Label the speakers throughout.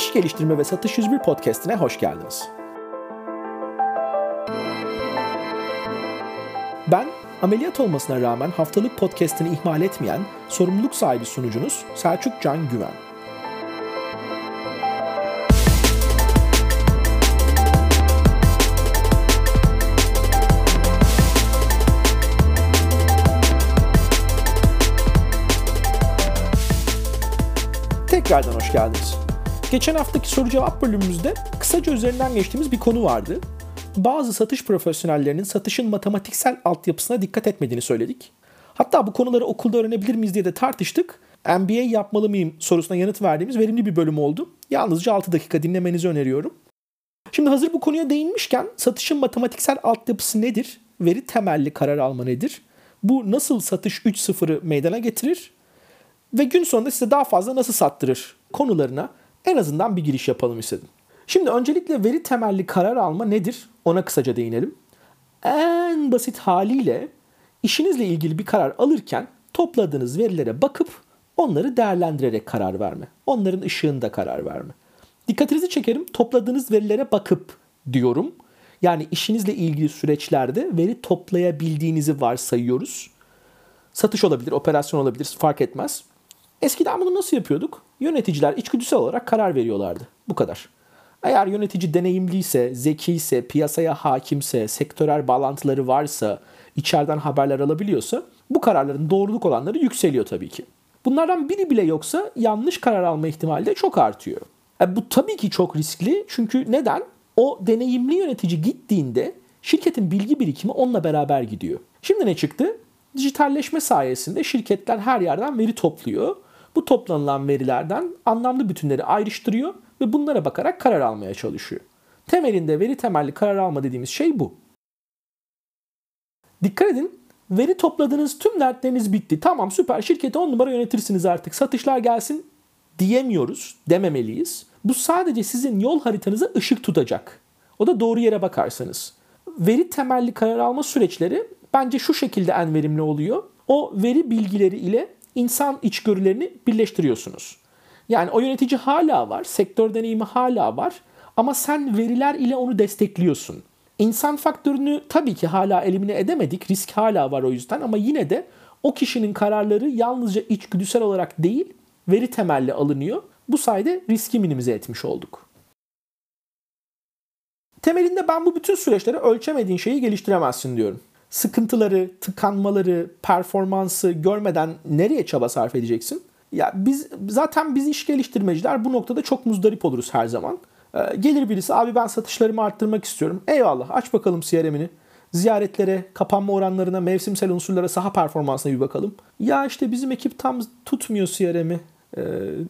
Speaker 1: İş Geliştirme ve Satış 101 podcastine hoş geldiniz. Ben ameliyat olmasına rağmen haftalık podcastini ihmal etmeyen sorumluluk sahibi sunucunuz Selçuk Can Güven. Tekrardan hoş geldiniz. Geçen haftaki soru cevap bölümümüzde kısaca üzerinden geçtiğimiz bir konu vardı. Bazı satış profesyonellerinin satışın matematiksel altyapısına dikkat etmediğini söyledik. Hatta bu konuları okulda öğrenebilir miyiz diye de tartıştık. MBA yapmalı mıyım sorusuna yanıt verdiğimiz verimli bir bölüm oldu. Yalnızca 6 dakika dinlemenizi öneriyorum. Şimdi hazır bu konuya değinmişken satışın matematiksel altyapısı nedir? Veri temelli karar alma nedir? Bu nasıl satış 3.0'ı meydana getirir? Ve gün sonunda size daha fazla nasıl sattırır konularına en azından bir giriş yapalım istedim. Şimdi öncelikle veri temelli karar alma nedir? Ona kısaca değinelim. En basit haliyle işinizle ilgili bir karar alırken topladığınız verilere bakıp onları değerlendirerek karar verme. Onların ışığında karar verme. Dikkatinizi çekerim topladığınız verilere bakıp diyorum. Yani işinizle ilgili süreçlerde veri toplayabildiğinizi varsayıyoruz. Satış olabilir, operasyon olabilir fark etmez. Eskiden bunu nasıl yapıyorduk? Yöneticiler içgüdüsel olarak karar veriyorlardı. Bu kadar. Eğer yönetici deneyimliyse, zekiyse, piyasaya hakimse, sektörel bağlantıları varsa, içeriden haberler alabiliyorsa bu kararların doğruluk olanları yükseliyor tabii ki. Bunlardan biri bile yoksa yanlış karar alma ihtimali de çok artıyor. E bu tabii ki çok riskli çünkü neden? O deneyimli yönetici gittiğinde şirketin bilgi birikimi onunla beraber gidiyor. Şimdi ne çıktı? Dijitalleşme sayesinde şirketler her yerden veri topluyor bu toplanılan verilerden anlamlı bütünleri ayrıştırıyor ve bunlara bakarak karar almaya çalışıyor. Temelinde veri temelli karar alma dediğimiz şey bu. Dikkat edin veri topladığınız tüm dertleriniz bitti. Tamam süper şirketi 10 numara yönetirsiniz artık satışlar gelsin diyemiyoruz, dememeliyiz. Bu sadece sizin yol haritanıza ışık tutacak. O da doğru yere bakarsanız. Veri temelli karar alma süreçleri bence şu şekilde en verimli oluyor. O veri bilgileri ile insan içgörülerini birleştiriyorsunuz. Yani o yönetici hala var, sektör deneyimi hala var ama sen veriler ile onu destekliyorsun. İnsan faktörünü tabii ki hala elimine edemedik. Risk hala var o yüzden ama yine de o kişinin kararları yalnızca içgüdüsel olarak değil, veri temelli alınıyor. Bu sayede riski minimize etmiş olduk. Temelinde ben bu bütün süreçleri ölçemediğin şeyi geliştiremezsin diyorum sıkıntıları, tıkanmaları, performansı görmeden nereye çaba sarf edeceksin? Ya biz zaten biz iş geliştirmeciler bu noktada çok muzdarip oluruz her zaman. Ee, gelir birisi abi ben satışlarımı arttırmak istiyorum. Eyvallah aç bakalım CRM'ini. Ziyaretlere, kapanma oranlarına, mevsimsel unsurlara, saha performansına bir bakalım. Ya işte bizim ekip tam tutmuyor CRM'i. Ee,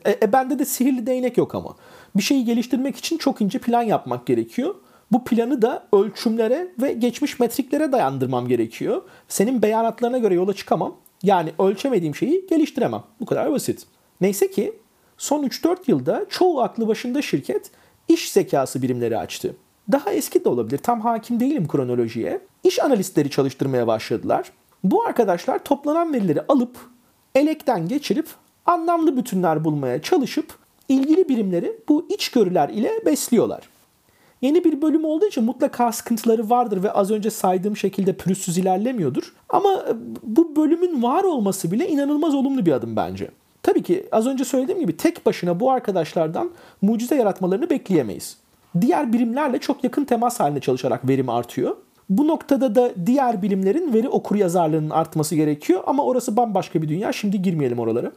Speaker 1: e, e, bende de sihirli değnek yok ama. Bir şeyi geliştirmek için çok ince plan yapmak gerekiyor. Bu planı da ölçümlere ve geçmiş metriklere dayandırmam gerekiyor. Senin beyanatlarına göre yola çıkamam. Yani ölçemediğim şeyi geliştiremem. Bu kadar basit. Neyse ki son 3-4 yılda çoğu aklı başında şirket iş zekası birimleri açtı. Daha eski de olabilir. Tam hakim değilim kronolojiye. İş analistleri çalıştırmaya başladılar. Bu arkadaşlar toplanan verileri alıp elekten geçirip anlamlı bütünler bulmaya çalışıp ilgili birimleri bu içgörüler ile besliyorlar. Yeni bir bölüm olduğu için mutlaka sıkıntıları vardır ve az önce saydığım şekilde pürüzsüz ilerlemiyordur. Ama e, bu bölümün var olması bile inanılmaz olumlu bir adım bence. Tabii ki az önce söylediğim gibi tek başına bu arkadaşlardan mucize yaratmalarını bekleyemeyiz. Diğer birimlerle çok yakın temas halinde çalışarak verim artıyor. Bu noktada da diğer bilimlerin veri okur yazarlığının artması gerekiyor ama orası bambaşka bir dünya. Şimdi girmeyelim oralara.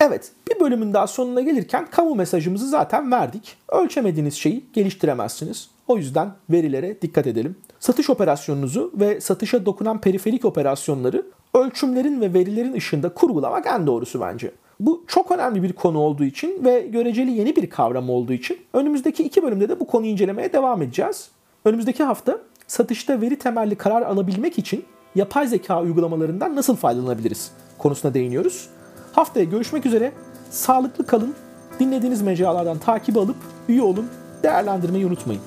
Speaker 1: Evet, bölümün daha sonuna gelirken kamu mesajımızı zaten verdik. Ölçemediğiniz şeyi geliştiremezsiniz. O yüzden verilere dikkat edelim. Satış operasyonunuzu ve satışa dokunan periferik operasyonları ölçümlerin ve verilerin ışığında kurgulamak en doğrusu bence. Bu çok önemli bir konu olduğu için ve göreceli yeni bir kavram olduğu için önümüzdeki iki bölümde de bu konuyu incelemeye devam edeceğiz. Önümüzdeki hafta satışta veri temelli karar alabilmek için yapay zeka uygulamalarından nasıl faydalanabiliriz konusuna değiniyoruz. Haftaya görüşmek üzere. Sağlıklı kalın. Dinlediğiniz mecralardan takip alıp üye olun. Değerlendirmeyi unutmayın.